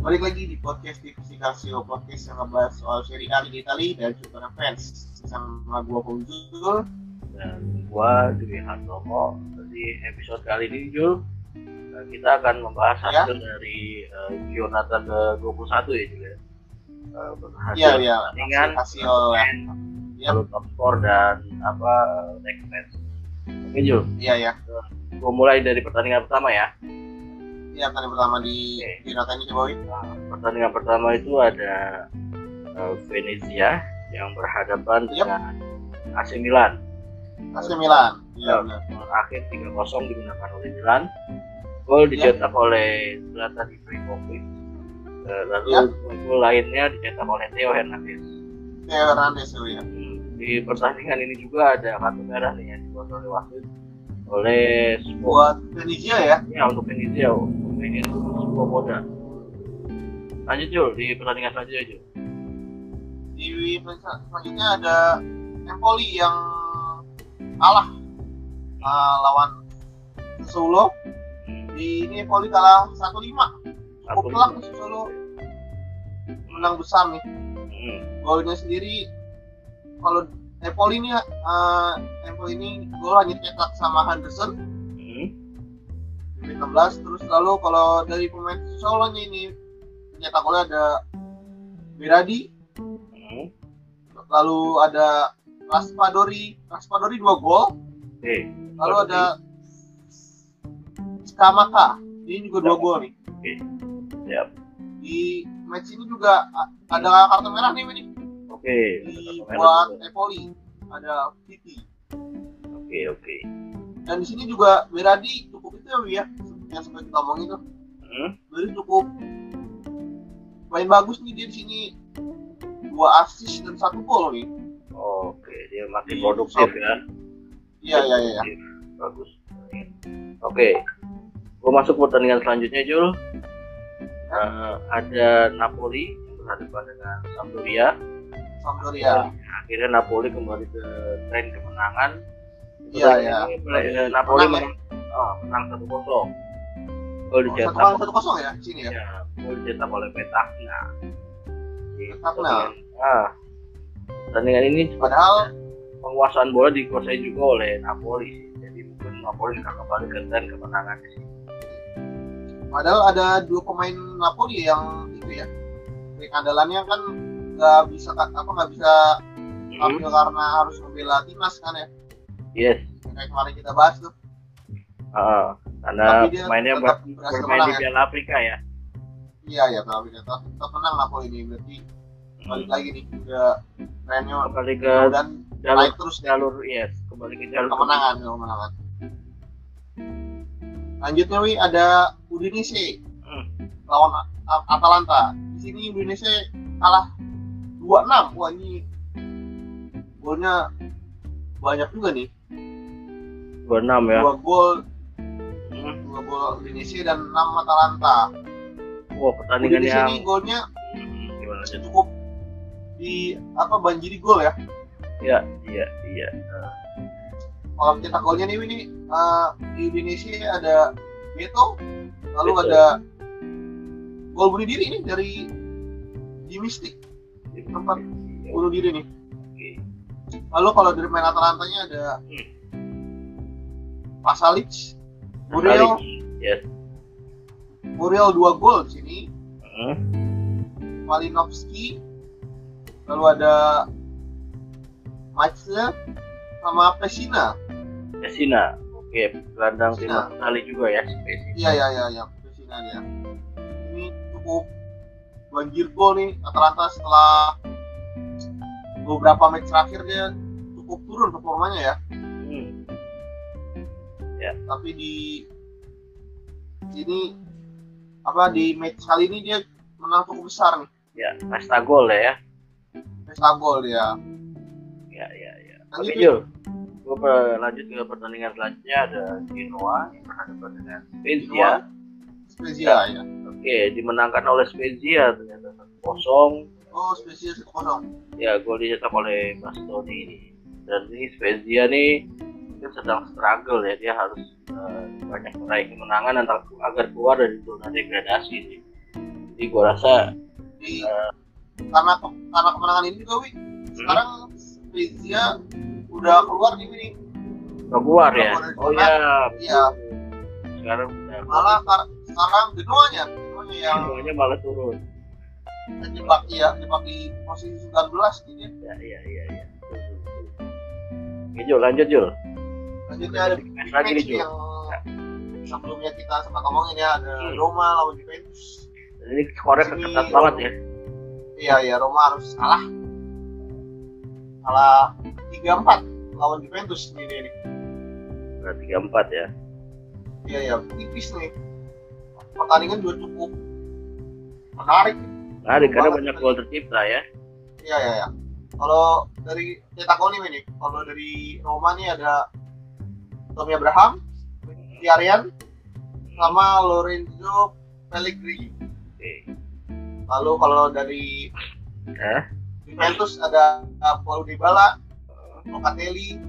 Balik lagi di podcast Divisi Calcio Podcast yang ngebahas soal Serie A di Italia dan juga fans Sama gua Bungzul dan gua Dwi Hartomo di episode kali ini Jul eh, kita akan membahas Ya. hasil dari uh, Giornata ke-21 ya Jul ya Eh, hasil Iya, iya. pertandingan Hasil, ya. Ya. top score dan apa eh, next match oke Jul Iya ya gua mulai dari pertandingan pertama ya Iya tadi pertama di Oke. di nota ini coba. Nah, pertandingan pertama itu ada eh, Venezia yang berhadapan Yap. dengan AC Milan AC Milan Iya Ya. benar akhir 3-0 digunakan oleh Milan. Gol dicetak oleh Zlatan Ibrahimovic. Eh, Lalu Ya. gol lainnya dicetak oleh Theo Hernandez. Theo Hernandez ya Hmm, Di pertandingan ini juga ada kartu merah nih yang dibuat oleh wasit oleh Svoboda. Buat Venezia ya? Ya untuk Venezia, untuk ini Svoboda. Lanjut Jul di pertandingan selanjutnya Jul. Di selanjutnya ada Empoli yang kalah uh, lawan Solo Hmm, di ini Empoli kalah 1-5 satu cukup telak Solo menang besar nih. Hmm, golnya sendiri kalau Empoli ini uh, Empoli ini gol hanya cetak sama Henderson. Hmm, di menit 16 terus lalu kalau dari pemain Solo ini pencetak golnya ada Berardi. Hmm. lalu ada Raspadori Raspadori dua gol. Oke. lalu ada Skamaka ini juga dua gol nih. Siap. di match ini juga ada kartu merah nih ini Oke. merah buat juga. Empoli ada Vitti Oke oke. dan di sini juga Berardi cukup itu ya ya yang seperti kita omongin tuh Hmm, Berardi cukup main bagus nih dia di sini dua assist dan satu gol nih Oke, dia makin Di- produktif ya. iya iya iya Bagus. Oke, gue masuk pertandingan selanjutnya Jul. Eh, ada Napoli yang berhadapan dengan Sampdoria. Sampdoria Akhirnya Napoli kembali ke tren kemenangan. Iya, iya. Eh, Napoli Menang, ya? menang, ah, menang satu kosong. Gol Oh, dicetak. satu kosong ya sini ya Ya, gol dicetak oleh Petakna. Di Petakna. pertandingan- Ah, pertandingan ini padahal penguasaan bola dikuasai juga oleh Napoli jadi mungkin Napoli akan kembali ke tren kemenangan padahal ada dua pemain Napoli yang itu ya andalannya kan nggak bisa apa nggak bisa Hmm, tampil karena harus membela timnas kan ya? Yes. Kayak kemarin kita bahas tuh. Ah, karena mainnya ber- bermain di ya. Piala Afrika ya. Iya ya tapi tetap tetap menang Napoli ini berarti balik lagi nih udah trennya kembali ke dan jalur naik terus nih. jalur yes. Kembali ke jalur kemenangan kemenangan. Lanjutnya wi ada Udinese Hmm, lawan Atalanta. Di sini Udinese kalah 2-6 wah ini golnya banyak juga nih. 26 ya. Dua gol Hmm, dua gol Udinese dan 6 Atalanta. Wah pertandingan Udinese yang ini golnya Hmm, cukup di apa banjiri gol ya? Iya iya iya. Kalau kita golnya nih ini eh, di Indonesia ada Beto lalu Beto. ada gol bunuh diri ini dari Jimmy Stick tempat bunuh diri nih. Lalu kalau dari main Atalantanya ada Pasalic Muriel. Yes. Muriel dua gol di sini. Hmm, Malinovski lalu ada Matsle sama Pesina Messina oke gelandang timnas Itali juga ya Messina. iya iya iya iya. Pesina dia. Ini cukup banjir gol nih Atalanta setelah beberapa match terakhir dia cukup turun performanya ya. Hmm, tapi di sini apa di match kali ini dia menang cukup besar nih. Ya pesta gol ya pesta gol dia. Ya ya ya. Lanjut, Oke Wi. Jul, gue lanjut ke pertandingan selanjutnya. Ada Genoa yang berhadapan dengan Spezia. Spezia ya Oke, dimenangkan oleh Spezia ternyata kosong. oh Spezia kosong Ya, gol dicetak oleh Bastoni ini. Dan ini Spezia nih mungkin sedang struggle ya, dia harus eh, banyak meraih kemenangan antara, agar keluar dari zona degradasi sih. Jadi gua rasa Di, eh, karena karena kemenangan ini juga wi sekarang Spezia udah keluar nih nih udah keluar ya. Keluar Oh iya. Iya. Sekarang udah malah kar- sekarang Genoanya yang semuanya malah turun. terjebak ya terjebak di posisi 19 gitu ya. Ya iya iya iya. Oke Jul, lanjut Jul. Selanjutnya ada Match big lagi nih, Jul. yang sebelumnya kita sempat ngomongin ya ada Hmm. Roma lawan Juventus. Ini skornya Ini- ketat banget ya. Iya ya Roma harus kalah. Kalah 3-4 lawan Juventus ini tiga empat ya. Iya ya tipis nih. Pertandingan juga cukup menarik. Di karena banyak gol tercipta ya. Iya ya ya. Kalau dari cetak gol nih nih, kalau dari Roma nih ada Tommy Abraham, Mkhitaryan, sama Lorenzo Pellegrini. Oke. Lalu kalau dari Hah? Juventus ada Paul Dybala, Locatelli,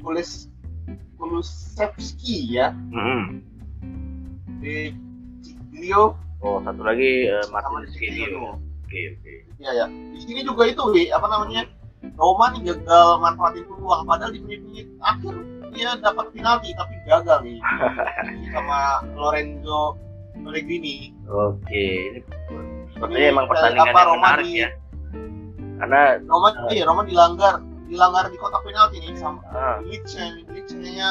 Kulis Kulusevski ya, Hmm. Di Oh, satu lagi eh, sama Martin. Ciglio. Oke, oke. Iya ya. Di sini juga itu Wi, apa namanya? Roma nih gagal manfaatin peluang padahal di menit-menit akhir dia dapat penalti tapi gagal nih sama Lorenzo Pellegrini. Oke, ini sepertinya emang dari pertandingan apa yang Roma menarik di- ya. Karena Roma Ah. iya Roma dilanggar dilanggar di kotak penalti nih sama ah, Leeds Leeds kayaknya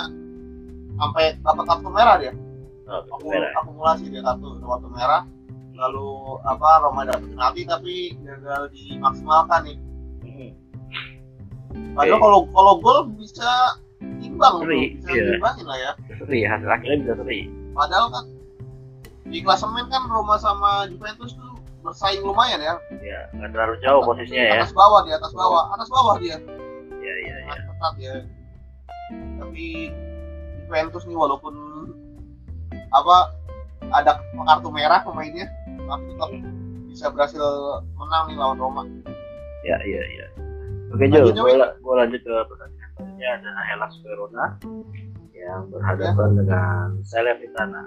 sampai dapat kartu merah dia. Oh, Aku, merah. akumulasi dia kartu kartu merah. Lalu apa Roma dapat penalti tapi gagal dimaksimalkan nih. Hmm. Padahal Oke. kalau kalau gol bisa imbang tuh, Seri, bisa iya. diimbangin lah ya. Seri, hasil akhirnya bisa seri. Padahal kan di klasemen kan Roma sama Juventus tuh bersaing lumayan ya. Ya, nggak terlalu jauh posisinya ya. Atas bawah di atas bawah, atas bawah dia. Ya, ya, ya. Sangat ketat ya. Tapi Juventus nih walaupun apa ada kartu merah pemainnya, tapi tetap bisa berhasil menang nih lawan Roma. Ya, ya, ya. Oke, Lanjut, gue, gue lanjut ke pertandingan selanjutnya ada Hellas Verona yang berhadapan dengan Salernitana.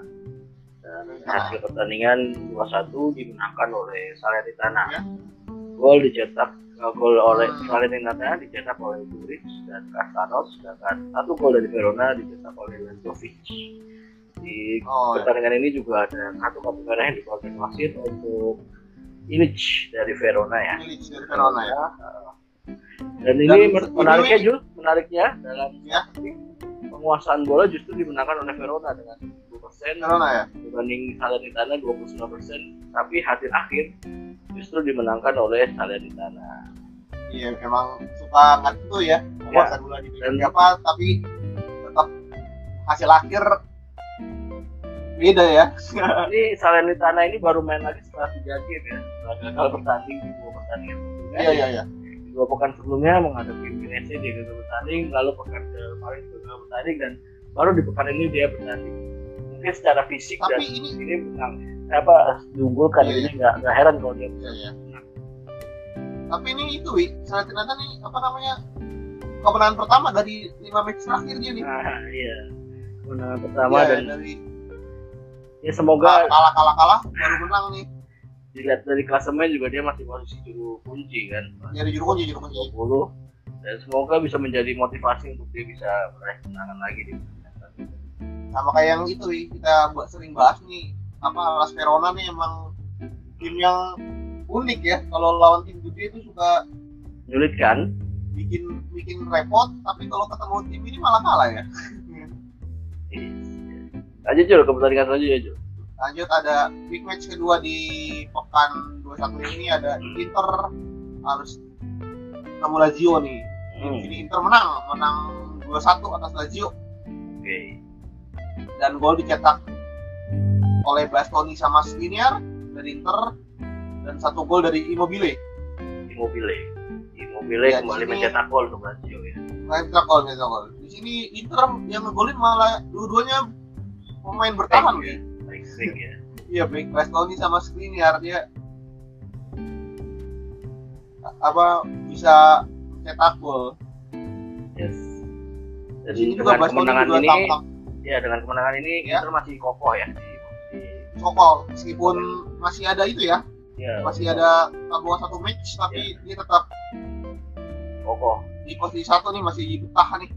Dan hasil pertandingan 2-1 dimenangkan oleh Salernitana. Ya. Gol dicetak eh, gol oleh Hmm. Salernitana dicetak oleh Duric dan Castanos sedangkan satu gol dari Verona dicetak oleh Lentovic. Di Oh, ya. pertandingan ini juga ada satu kartu merah yang dikonfirmasi untuk Ilic dari Verona ya. Milic dari Verona ya. Dan ini Dan men- menariknya Jul, menariknya dalam Ya. penguasaan bola justru dimenangkan oleh Verona dengan 20% Verona ya. dibanding Salernitana 29%, tapi hasil akhir justru dimenangkan oleh Salernitana. Iya, emang suka nggak ya penguasaan bola di apa, tapi tetap hasil akhir beda ya. ini Salernitana ini baru main lagi setelah tiga game ya, setelah gagal bertanding di dua pertandingan sebelumnya. Iya iya iya. Di dua pekan sebelumnya menghadapi Udinese dia gagal bertanding, lalu pekan kemarin gagal bertanding dan baru di pekan ini dia bertanding. Mungkin secara fisik dan Tapi ini ini menang apa diunggulkan Iya, ini nggak nggak heran kalau dia Iya, iya. Tapi ini itu wi, Salernitana nih apa namanya kemenangan pertama dari lima match terakhir dia nih. nah iya kemenangan pertama Iya, dan dari ya semoga kalah kalah kalah baru menang nih. dilihat dari klasemen juga dia masih posisi juru kunci kan Dari juru kunci juru kunci. 20 dan semoga bisa menjadi motivasi untuk dia bisa meraih kemenangan lagi di. Sama kayak yang itu kita buat sering bahas nih apa Las Verona nih emang tim yang unik ya. Kalau lawan tim gede itu suka menyulitkan bikin bikin repot, tapi kalau ketemu tim ini malah kalah ya. Lanjut Jul ke pertandingan selanjutnya Jul. Lanjut ada big match kedua di pekan 21 ini. Ada Inter harus ketemu Lazio nih. hmm. Ini Inter menang, menang 2-1 atas Lazio. Oke. Dan gol dicetak oleh Bastoni sama Skriniar dari Inter. Dan satu gol dari Immobile. Immobile. Immobile Ya, kembali mencetak gol untuk Lazio ya. Mencetak gol, mencetak gol. Di sini Inter yang ngegolin malah dua-duanya pemain bertahan nih. ya. ya. Iya, baik Bastoni sama Skriniar dia apa bisa cetak gol. yes. Di jadi sini juga kemenangan juga ini tampak. ya dengan kemenangan ini Ya. Inter masih kokoh ya. Sokol meskipun masih ada itu ya. Ya masih ada tabungan satu match tapi dia tetap kokoh. di posisi satu nih masih bertahan nih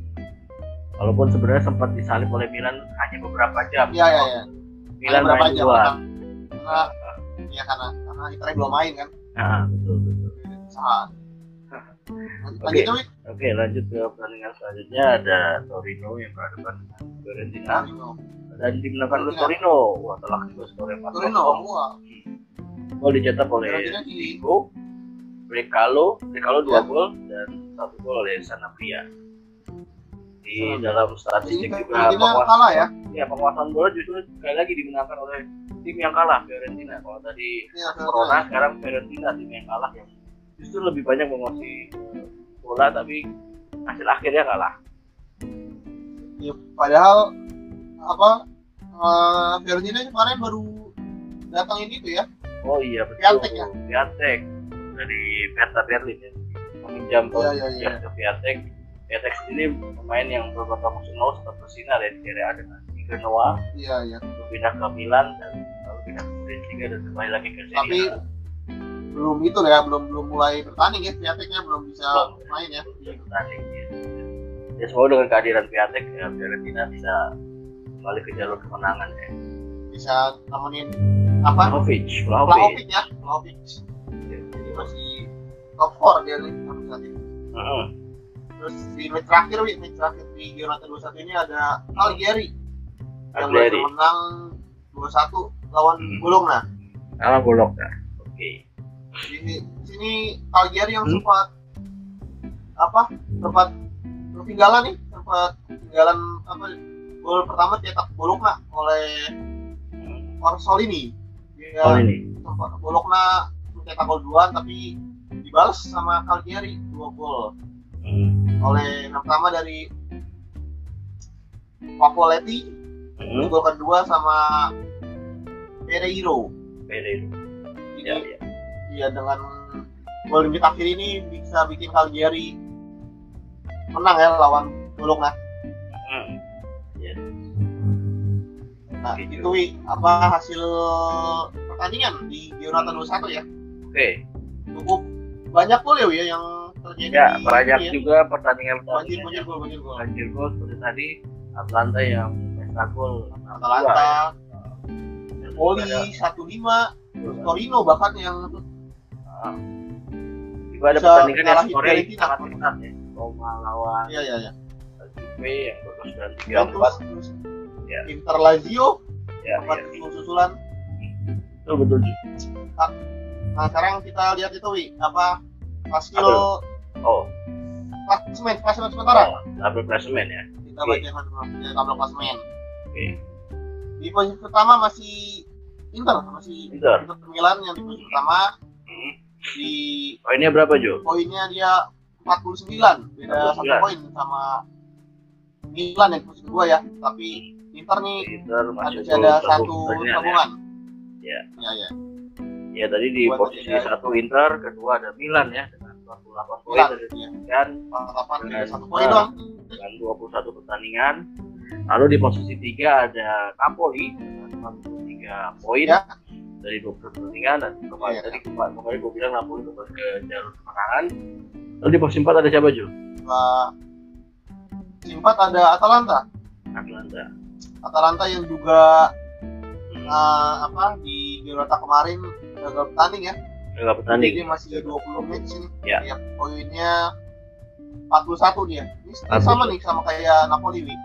walaupun sebenarnya sempat disalip oleh Milan hanya beberapa jam. Ya ya ya Milan berapa main dua. karena ya karena karena Inter belum main kan? Nah, betul betul. Saat Oke. lanjut Wi. oke lanjut ke pertandingan selanjutnya. Ada Torino yang berhadapan dengan Fiorentina. Dan dimenangkan oleh Torino. Wah telak juga skor yang Torino wah. Gol dicetak oleh Diego Brecalo Brecalo dua Ya. gol dan satu gol oleh Sanabria di dalam statistik juga. Penguasaan kalah ya? Ya penguasaan bola justru sekali lagi dimenangkan oleh tim yang kalah Fiorentina. Kalau tadi Iya, Corona sekarang Fiorentina tim yang kalah. Yang justru lebih banyak menguasai bola tapi hasil akhirnya kalah. Ya, padahal apa eh, Fiorentina kemarin baru datang ini tuh ya? Oh iya betul. Piatek ya? Piatek. Dari Hertha Berlin ya. Meminjam Iya, iya, iya. ke Piatek Piatek sendiri pemain yang beberapa musim lalu sempat bersinar ya di Serie A dengan Genoa iya iya. Pindah ke Milan dan lalu pindah ke Bundesliga dan kembali lagi ke Serie A. Tapi belum itu ya belum belum mulai bertanding ya Piateknya belum bisa Belum. main ya. bisa bertanding ya. ya semoga dengan kehadiran Piatek ya, Fiorentina bisa kembali ke jalur kemenangan ya. Bisa nemenin apa? Vlahovic Vlahovic. Ya Vlahovic. Jadi masih top 4 dia nih saat ini Heeh. Terus di match terakhir wi match terakhir di Giornata 21 ini ada Algeri yang baru menang 2-1 lawan Hmm. Bologna bolok ya oke di sini Algeri yang Hmm. sempat apa sempat ketinggalan nih sempat ketinggalan apa gol pertama cetak Bologna oleh. Orsolini dia oh ini sempat Bologna mencetak gol duluan tapi dibalas sama Cagliari dua gol Hmm. oleh yang pertama dari Pavoletti Hmm. gol kedua sama Pereiro jadi ya ya ya dengan gol di akhir ini bisa bikin Cagliari menang ya lawan Bologna Hmm. nah Gitu. itu Wi, apa hasil pertandingan di Giornata 21 ya oke cukup banyak gol ya Wi, ya yang ya di banyak ya. juga pertandingan banjir pertandingan banjir gol banjir gol banjir gol seperti tadi Atlanta yang pesta gol. Atalanta Poli Ada, 1-5 terus Torino bahkan yang ah, juga ada pertandingan yang skornya sangat ketat ya. Roma lawan ya ya ya Juve yang berkesudahan tiga terus, empat terus Ya. Inter Lazio ya, empat ya. susul-susulan betul betul Ju. nah sekarang kita lihat itu Wi. Apa? Oh. Klasemen klasemen sementara? Oh, double placement ya? Kita Oke. baca tabel klasemen oke. Di posisi pertama masih Inter masih Inter. Milan yang di posisi pertama. Hmm. di poinnya berapa Jo? poinnya dia 49 beda 49. satu poin sama Milan yang posisi kedua ya. Tapi Inter nih Inter masih ada satu ya. tabungan. Ya. ya ya. Ya tadi di Buat posisi satu Inter, kedua ada Milan ya 28 poin dari ya Dan- satu poin doang dengan 21 pertandingan. Lalu di posisi tiga ada Napoli dengan 43 poin Ya. dari 21 pertandingan dan kemarin Iya. tadi kemarin, kemarin gue bilang Napoli kembali ke jalur kemenangan. Lalu di posisi 4 ada siapa Jo? Nah, di empat ada Atalanta Atlanta. Atalanta yang juga Hmm. eh, apa di Giornata kemarin gagal bertanding ya Gak bertanding. jadi masih 20 match ini Ya. Ya, poinnya 41 dia ini 41. sama nih sama kayak Napoli nih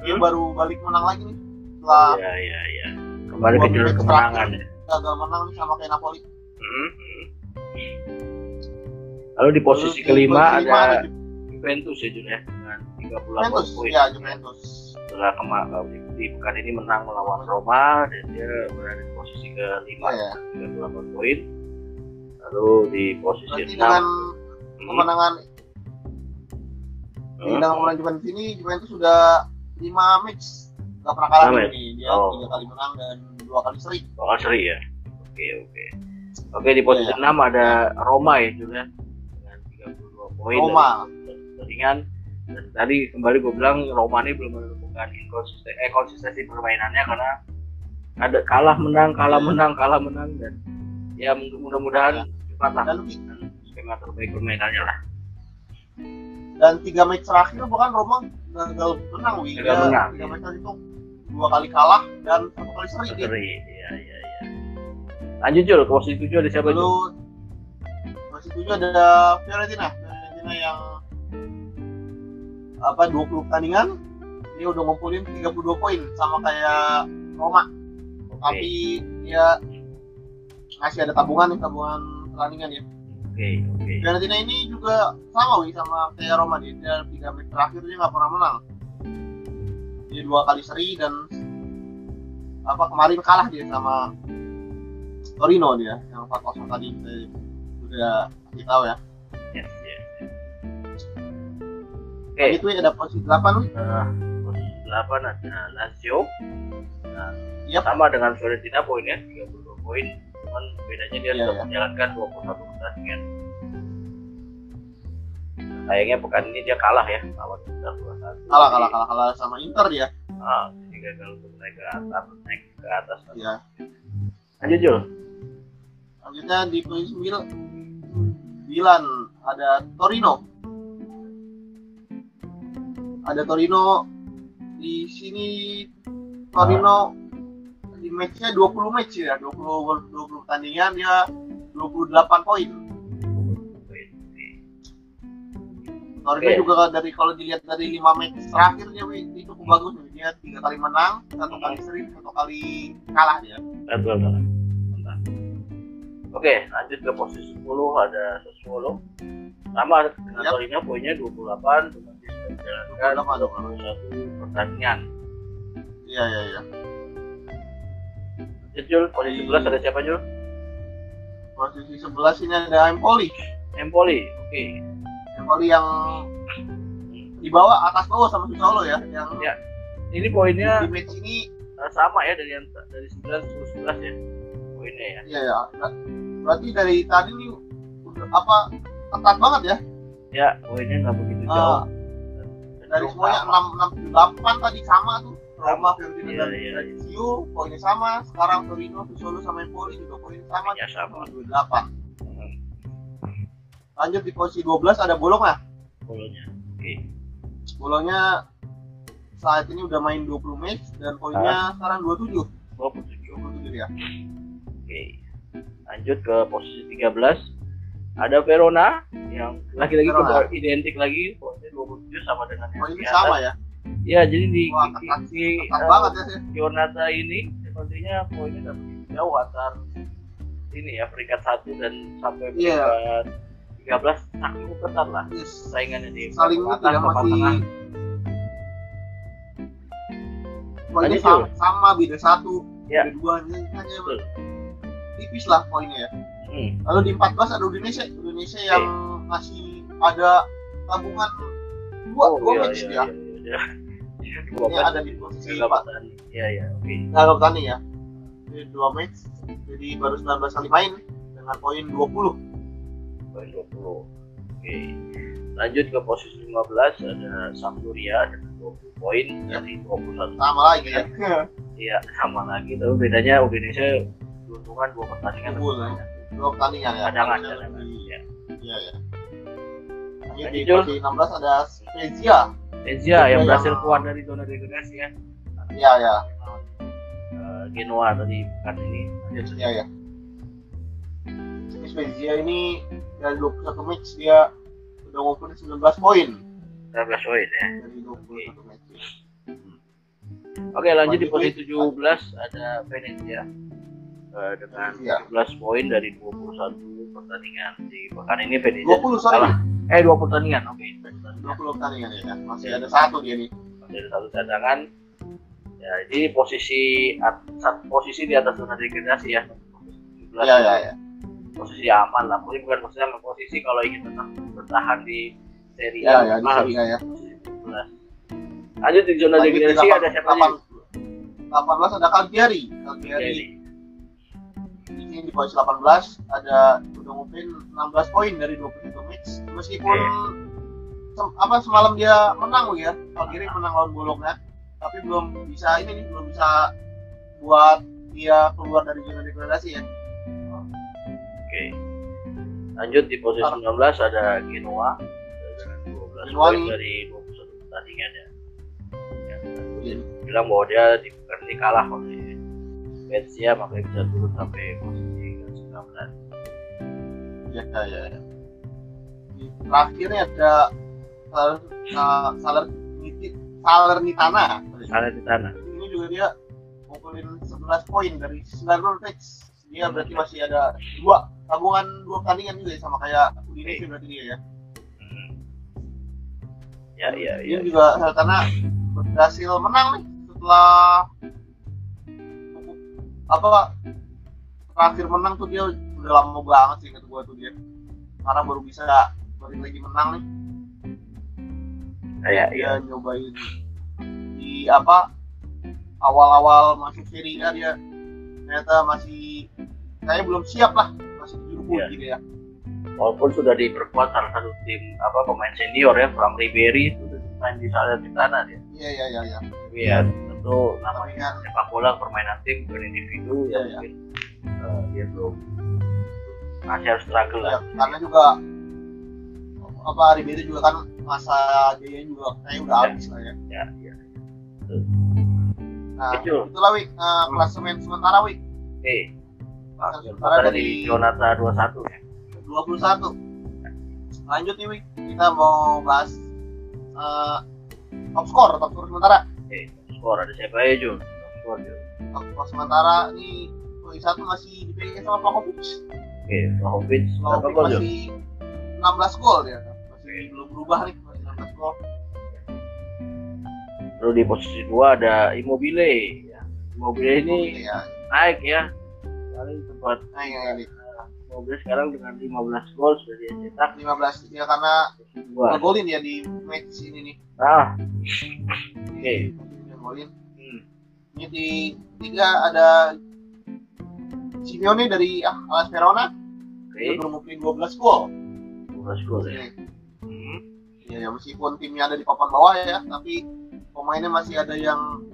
dia Hmm. baru balik menang lagi nih setelah Ya ya ya. Kembali ke Dua jalur kemenangan ya. gagal menang nih sama kayak Napoli Hmm, hmm. Lalu di posisi di kelima posisi lima ada ada Juventus ya Jun ya dengan 38 Juventus poin. ya Juventus Setelah kemarin di, di pekan ini menang melawan Roma dan dia berada di posisi kelima ya, ya. 38 poin. Lalu di posisi berarti 6 dengan hmm, kemenangan hmm, dengan kemenangan Juventus ini Juventus sudah 5 match gak pernah kalah Lima match? dia Oh. tiga kali menang dan dua kali seri bakal seri ya. Oke oke. Oke di posisi Iya. 6 ada Roma ya Jun ya dengan 32 poin Roma pertandingan dan tadi kembali gue bilang Roma ini belum menemukan inkonsisten eh konsistensi permainannya karena ada kalah menang kalah menang kalah menang dan ya mudah-mudahan cepatlah Dan skema terbaik permainannya lah. Dan tiga match terakhir bukan Roma gagal menang wi Gagal Dia menang, tiga iya. match itu dua kali kalah dan satu kali seri seri iya iya iya. Lanjut Jul ke posisi tujuh ada siapa lalu masih tujuh ada Fiorentina. Fiorentina yang apa 20 pertandingan dia udah ngumpulin 32 poin sama kayak Roma. Tapi dia masih ada tabungan nih tabungan pertandingan ya oke, oke. Fiorentina ini juga sama wi sama kayak Roma dia, dia tiga match terakhir dia nggak pernah menang dia dua kali seri dan apa kemarin kalah dia sama Torino dia yang 4-0 tadi kita udah kasih tahu ya Yes, yes, yes. Oke, itu ya ada posisi 8 wi Nah, posisi 8 ada Lazio. Nah, Yap. sama dengan Fiorentina poinnya 32 poin, cuman bedanya dia Iya, sudah iya. menjalankan 21 pertandingan. Sayangnya pekan ini dia kalah ya lawan Inter 2-1. kalah kalah kalah kalah sama Inter dia Ah, jadi gagal untuk naik ke atas, naik ke atas. ya Lanjut Jul. selanjutnya di posisi 9 9 ada Torino ada Torino di sini Torino matchnya 20 match ya 20 20 pertandingan dia 28 poin Torino Oke. juga dari kalau dilihat dari 5 match terakhir dia Wi, itu cukup bagus nih. dia tiga kali menang satu kali seri satu kali kalah dia Betul. Oke, lanjut ke posisi 10 ada Sassuolo. Sama dengan. Torino poinnya 28 dengan menjalankan 21 pertandingan. iya iya iya Lanjut Jul, posisi 11 ada siapa Jul? posisi 11 ini ada Empoli Empoli. Oke. Empoli yang di bawah atas bawah sama Sassuolo ya yang Ya. Ini poinnya di match ini eh, sama ya dari yang dari 9 ke 11 ya. Poinnya ya. iya ya ber- berarti dari tadi nih udah apa ketat banget ya Ya, poinnya nggak begitu Ah, jauh. dari semuanya 6 6 8 tadi sama tuh Roma Fiorentina Iya, dan iya. Lazio poinnya sama sekarang Torino Sassuolo sama Empoli juga poinnya sama Poinnya sama. 28 Hmm, lanjut di posisi 12 ada Bologna Poinnya. Oke. Bologna saat ini udah main 20 match dan poinnya sekarang 27 27. 27 ya Oke. Lanjut ke posisi 13. Ada Verona yang lagi-lagi identik lagi poinnya 27 sama dengan yang poinnya sama ya Ya, jadi di Wah, ketat, di, ketat eh, banget ya ini sepertinya poinnya begitu jauh antar ini ya peringkat satu dan sampai Iya. peringkat 13 saking ketat lah Yes. saingannya di saling itu ya masih tengah. poinnya sama, sama beda satu Ya. beda dua ini hanya Betul. tipis lah poinnya ya Hmm. lalu di 14 ada Indonesia Indonesia yang masih ada tabungan dua Oh, dua iya, match iya, ya iya, Iya, dua match. ada di posisi Gagal empat. Iya, iya, oke. gagal tanding ya Jadi dua match jadi baru 19 kali main dengan poin 20 Poin 20. Oke. Lanjut ke posisi 15 ada Sampdoria dengan 20 poin Ya. dari 21 sama lagi ya Iya, sama lagi. Tapi bedanya Indonesia keuntungan dua pertandingan. Ya. dua pertandingan ya Harusnya cadangan. lebih- Iya. iya ya Lanjut, di posisi 16 ada Spezia Spezia yang Yang- berhasil keluar dari zona degradasi ya. iya ya Eh, Genoa tadi kan ini. iya ya Ini Spezia ini dari 21 match dia udah ngumpulin 19 poin 13 poin ya. dari 21 match Oke, lanjut di posisi Wid. 17 ada Venezia Eh, dengan Iya. 17 poin dari 21 pertandingan di pekan ini Venezia 20 sorry kalah. Eh 20 pertandingan, oke. 20 pertandingan ya masih ada satu dia nih Masih ada satu cadangan. Ya, jadi posisi at- posisi di atas zona degradasi ya. Posisi 17 iya iya iya Posisi aman lah. Mungkin bukan posisi aman, posisi kalau ingin tetap bertahan di Serie iya A iya di mah harus ya posisi 17. Lanjut di zona Lanjut di degradasi ada siapa aja? 18 ada Cagliari Jadi, di di posisi 18 ada udah ngumpulin 16 poin dari 21 match meskipun sem- apa semalam dia menang ya Cagliari menang lawan Bologna tapi belum bisa ini nih belum bisa buat dia keluar dari zona degradasi ya. Oke. Lanjut di posisi 19 ada Genoa dengan 12 Genoa poin dari 21 pertandingan ya. Yang Iya. bilang bahwa dia di ini kalah oleh Spezia makanya bisa turun sampai posisi ke-19. Ya, ya, ya. ya. Terakhirnya ada Saler Sa- Salerniti- Salernitana. Salah di tanah. Ini juga dia ngumpulin 11 poin dari 9 match. Dia berarti masih ada dua tabungan dua pertandingan juga ya, sama kayak Udinese berarti dia ya. Ya, ya, ya. Ini juga Salernitana berhasil menang nih setelah apa terakhir menang tuh dia udah lama banget sih kata gua tuh dia karena baru bisa balik lagi menang nih Ya, dia ya. nyobain di apa awal-awal masuk Serie A dia ternyata masih saya belum siap lah masih tujuh Iya. gitu ya Walaupun sudah diperkuat salah satu tim apa pemain senior ya, Frank Ribery itu main di Salernitana dia. iya iya iya iya Tapi ya tentu namanya Tapi kan- sepak bola permainan tim bukan individu ya Iya, iya. mungkin eh, dia belum masih harus struggle Ya, lah. karena juga apa Ribery juga kan masa dia juga kayak udah Ya. habis lah ya Ya, ya. nah Betul. itulah Wik uh, klasemen sementara Wik Oke. Pak, Sementara dari dari- Jonata 21 ya. 21 lanjut nih Wik kita mau bahas uh, top score top score sementara Oke, skor ada siapa aja Jun? Top skor Jun. top score sementara nih satu masih dipegang sama Vlahovic Oke, Vlahovic Vlahovic masih 16 gol ya masih belum berubah nih masih 16 gol Lalu di posisi 2 ada Immobile ya. Immobile ini ya naik ya. Paling sempat nah ini, ini. Immobile sekarang dengan 15 gol sudah dia cetak 15 ya karena dua. ngegolin ya di match ini nih Nah, Oke. Ngegolin. hmm. Ini di tiga ada Simeone dari ah, Alas Verona dia oke, baru ngumpulin 12 gol. 12 gol ya. Oke. Hmm. Ya, ya meskipun timnya ada di papan bawah ya, tapi pemainnya masih ada yang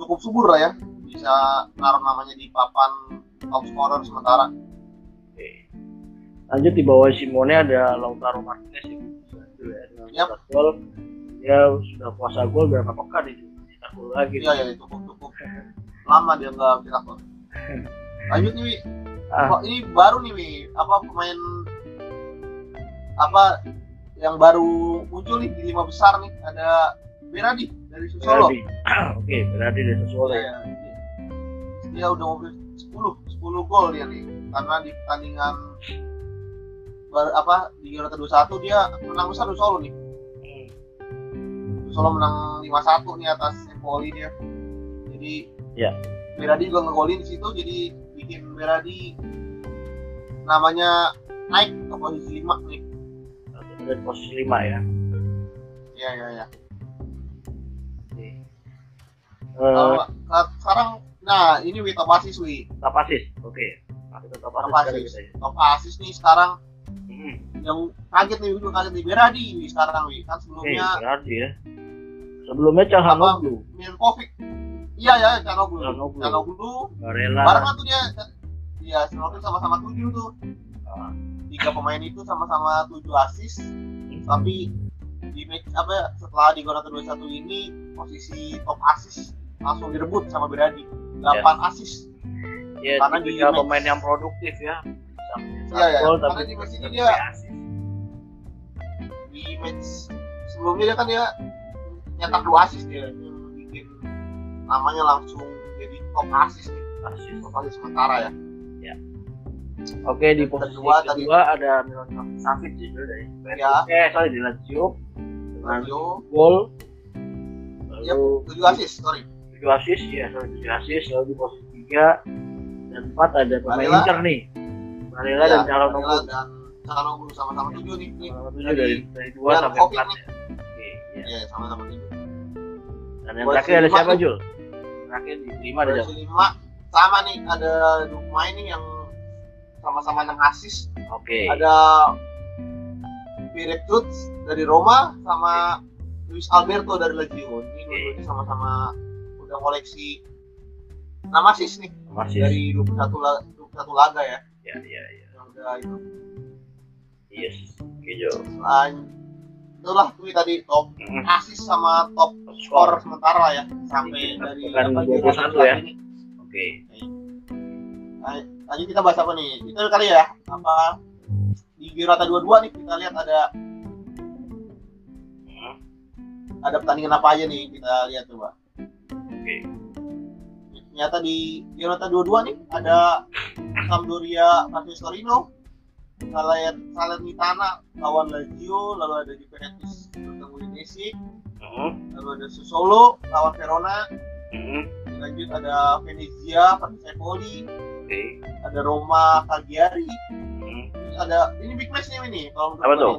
cukup subur lah ya. Bisa naruh namanya di papan top scorer sementara. Oke. Lanjut di bawah Simone ada Lautaro Martinez yang ya. 14 gol. Dia sudah puasa gol berapa pekan itu? Cetak gol lagi. Iya ya cukup cukup lama dia nggak cetak gol. Lanjut nih, Wi. Ah, ini baru nih, Wi. Apa pemain apa yang baru muncul nih di lima besar nih ada Berardi dari Solo. Oke, berarti dari Sassuolo ya. Iya, dia udah mobil 10 10 gol dia nih karena di pertandingan bar, apa di Euro 21 dia menang besar di Solo nih Hmm. Solo menang 5-1 nih atas Empoli dia jadi Ya. Berardi juga ngegolin di situ jadi bikin Berardi namanya naik ke posisi 5 nih Dari posisi 5 ya. ya ya ya Oke. Eh, Kalau saat- sekarang nah ini Wi top assist Wi top assist. Oke. Kita top top assist sekarang assist kita ya. top nih sekarang Hmm. yang kaget nih juga kaget nih Berardi Wi sekarang Wi kan sebelumnya berarti ya. Sebelumnya Calhanoglu, Milkovic iya ya Canoglu Calhanoglu, Canoglu Barella. barengan tuh dia iya Canoglu sama-sama tujuh tuh. Ah, tiga pemain itu sama-sama tujuh assist. Tapi di match apa ya, setelah di Gonata 21 ini posisi top assist langsung direbut sama Berardi. 8 assist. Ya, Karena di tipikal match- pemain yang produktif ya. Iya, iya. gol, tapi di match ini dia- di match sebelumnya dia kan dia nyetak dua assist dia bikin namanya langsung jadi top assist nih Assist. top assist sementara ya Oke, di posisi kedua kedua, tadi- ada Milan Savic itu dari. Ya. Eh, sorry di Lazio. Dengan Lazio gol. Lalu tujuh assist sorry 7 assist ya, sorry 7 assist. Lalu di posisi 3 dan 4 ada pemain. Inter nih. Barella Ya, dan Calhanoglu. Dan Calhanoglu sama-sama tujuh nih nih Sama tujuh Dari- dari dari 2 dan sampai Kovic 4 nih. ya. Oke, ya. ya sama-sama tujuh Dan yang terakhir ada siapa. Jul? Terakhir di 5 ada? Posisi lima sama nih ada pemain nih yang sama-sama 6 assist. Oke. ada Pirek Tuts dari Roma sama Luis Alberto dari Lazio. Ini dua-duanya sama-sama udah koleksi 6 nama sis nih masih dari 21 laga, 21 laga ya. Ya ya ya. Yang udah itu yes. Oke Jo. Selain itulah tuh tadi top asis sama top skor sementara ya sampai Kita dari apa, 21 Giroud ya. ini. oke Nah, Lanjut kita bahas apa nih? Itu kali ya apa di Girota 22 nih kita lihat ada Hmm, ada pertandingan apa aja nih kita lihat coba. oke Ternyata di Girota 22 nih ada Sampdoria versus Torino, Salernitana lawan Lazio, lalu ada Juventus bertemu Udinese, Hmm, lalu ada Sassuolo lawan Verona, hmm, lanjut ada Venezia Empoli, oke. Ada Roma Cagliari, Terus ada ini big match nih ini kalau menurut Apa tuh?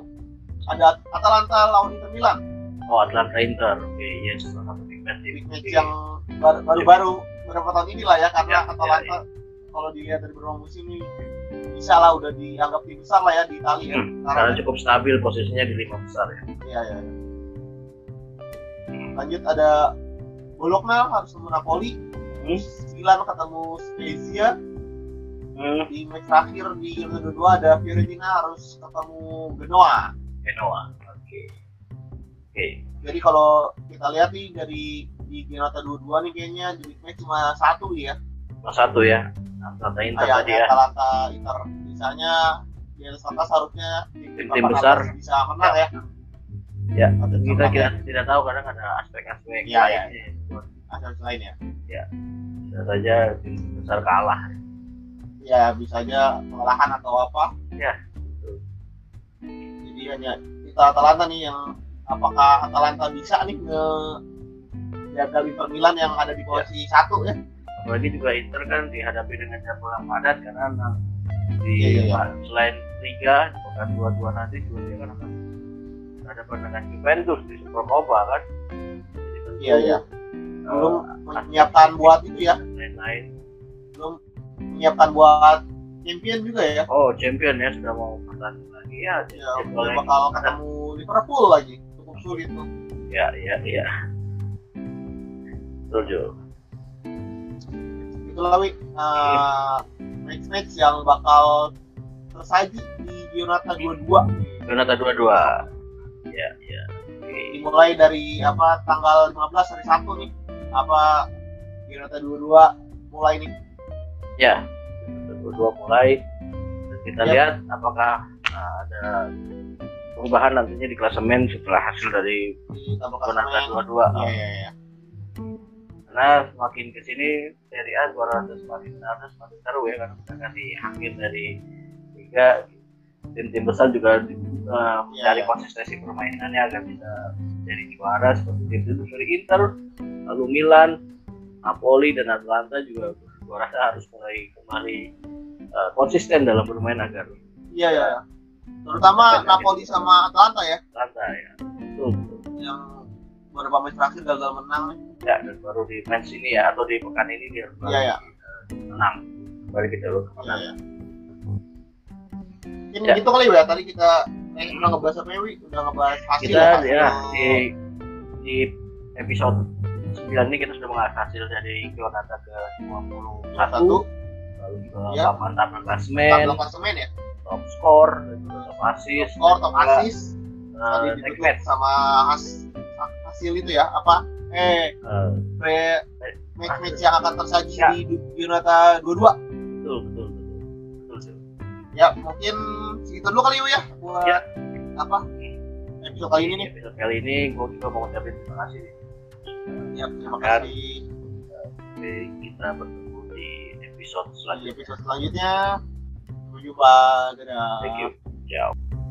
Ada Atalanta lawan Inter Milan, oh Atlanta Inter. Oke yes salah satu big match big match yang baru- baru-baru beberapa tahun ini lah ya karena Ya, Atalanta kalau dilihat dari beberapa musim ini bisa lah udah dianggap tim besar lah ya di Italia ya. Hmm, karena cukup stabil posisinya di lima besar ya Iya ya. Hmm, Lanjut ada Bologna harus ketemu Napoli, Hmm. Milan ketemu Spezia hmm, di match terakhir di Liga kedua ada Fiorentina harus ketemu Genoa. Genoa oke oke Jadi kalau kita lihat nih dari di Genoa 22 nih kayaknya di match cuma satu ya. Nomor satu ya Atlanta Inter tadi ya Atalanta Inter. Misalnya di atas atas harusnya Tim-tim papan besar. bisa menang ya. Ya, Atau kita kita tidak tahu kadang ada aspek-aspek Iya, iya. lainnya. asal lain ya. bisa saja tim besar kalah Ya bisa aja kekalahan atau apa. Ya, betul. Jadi hanya kita Atalanta nih yang apakah Atalanta bisa nih nge jaga Inter Milan yang ada di posisi satu ya. Apalagi juga Inter kan dihadapi dengan jadwal yang padat karena di Iya, iya, iya. selain Liga pekan dua-dua nanti juga dia kan akan berhadapan dengan Juventus di Supercopa kan Jadi tentu, Iya iya. eh, Belum menyiapkan buat itu ya. lain-lain Belum menyiapkan buat champion juga ya. oh champion ya sudah mau bertanding lagi ya Ya, bakal ketemu Liverpool lagi. Cukup sulit tuh. ya ya ya betul Jo itulah wi. Uh, match-match yang bakal tersaji di Giornata 22 Donata 22 ya ya. Oke. Dimulai dari apa tanggal 15 hari Sabtu nih. Apa Giornata 22 mulai nih. Ya dua mulai. Dan kita Ya. lihat apakah uh, ada perubahan nantinya di klasemen setelah hasil dari klasemen. 22 iya iya iya karena semakin ke sini Serie A suara semakin ada semakin seru ya karena misalkan di akhir dari liga. Tim-tim besar juga uh, mencari Iya. konsistensi permainannya agar bisa jadi juara. Seperti tim-tim dari Inter lalu Milan Napoli dan Atlanta juga gua rasa harus mulai kembali uh, konsisten dalam bermain agar iya iya terutama Napoli sama Atalanta ya. Atlanta ya. Betul, betul. yang beberapa match terakhir gagal menang. Ya dan baru di match ini ya atau di pekan ini dia Iya, iya. menang. Kembali ke jalur iya kemenangan iya mungkin Ya. gitu kali ya tadi kita eh, udah ngebahas apa ya Wi? udah ngebahas hasil kita hasil- ya di di episode 9 ini kita sudah mengasah hasil dari Giornata ke 21 satu. Lalu juga Ya. tabel klasemen tabel klasemen ya? Top score dan juga top assist skor top dan juga, assist. eh, tadi sama has, hasil itu ya apa? Eh Eh, pre match match yang akan tersaji Ya. di Giornata 22 betul betul betul. Betul betul. ya mungkin segitu dulu kali ya buat Ya. apa? Episode kali ini nih. Episode kali ini gue juga mau ngucapin terima kasih. Ya terima kasih. Sampai kita bertemu di episode di selanjutnya. Episode selanjutnya thank you. Ciao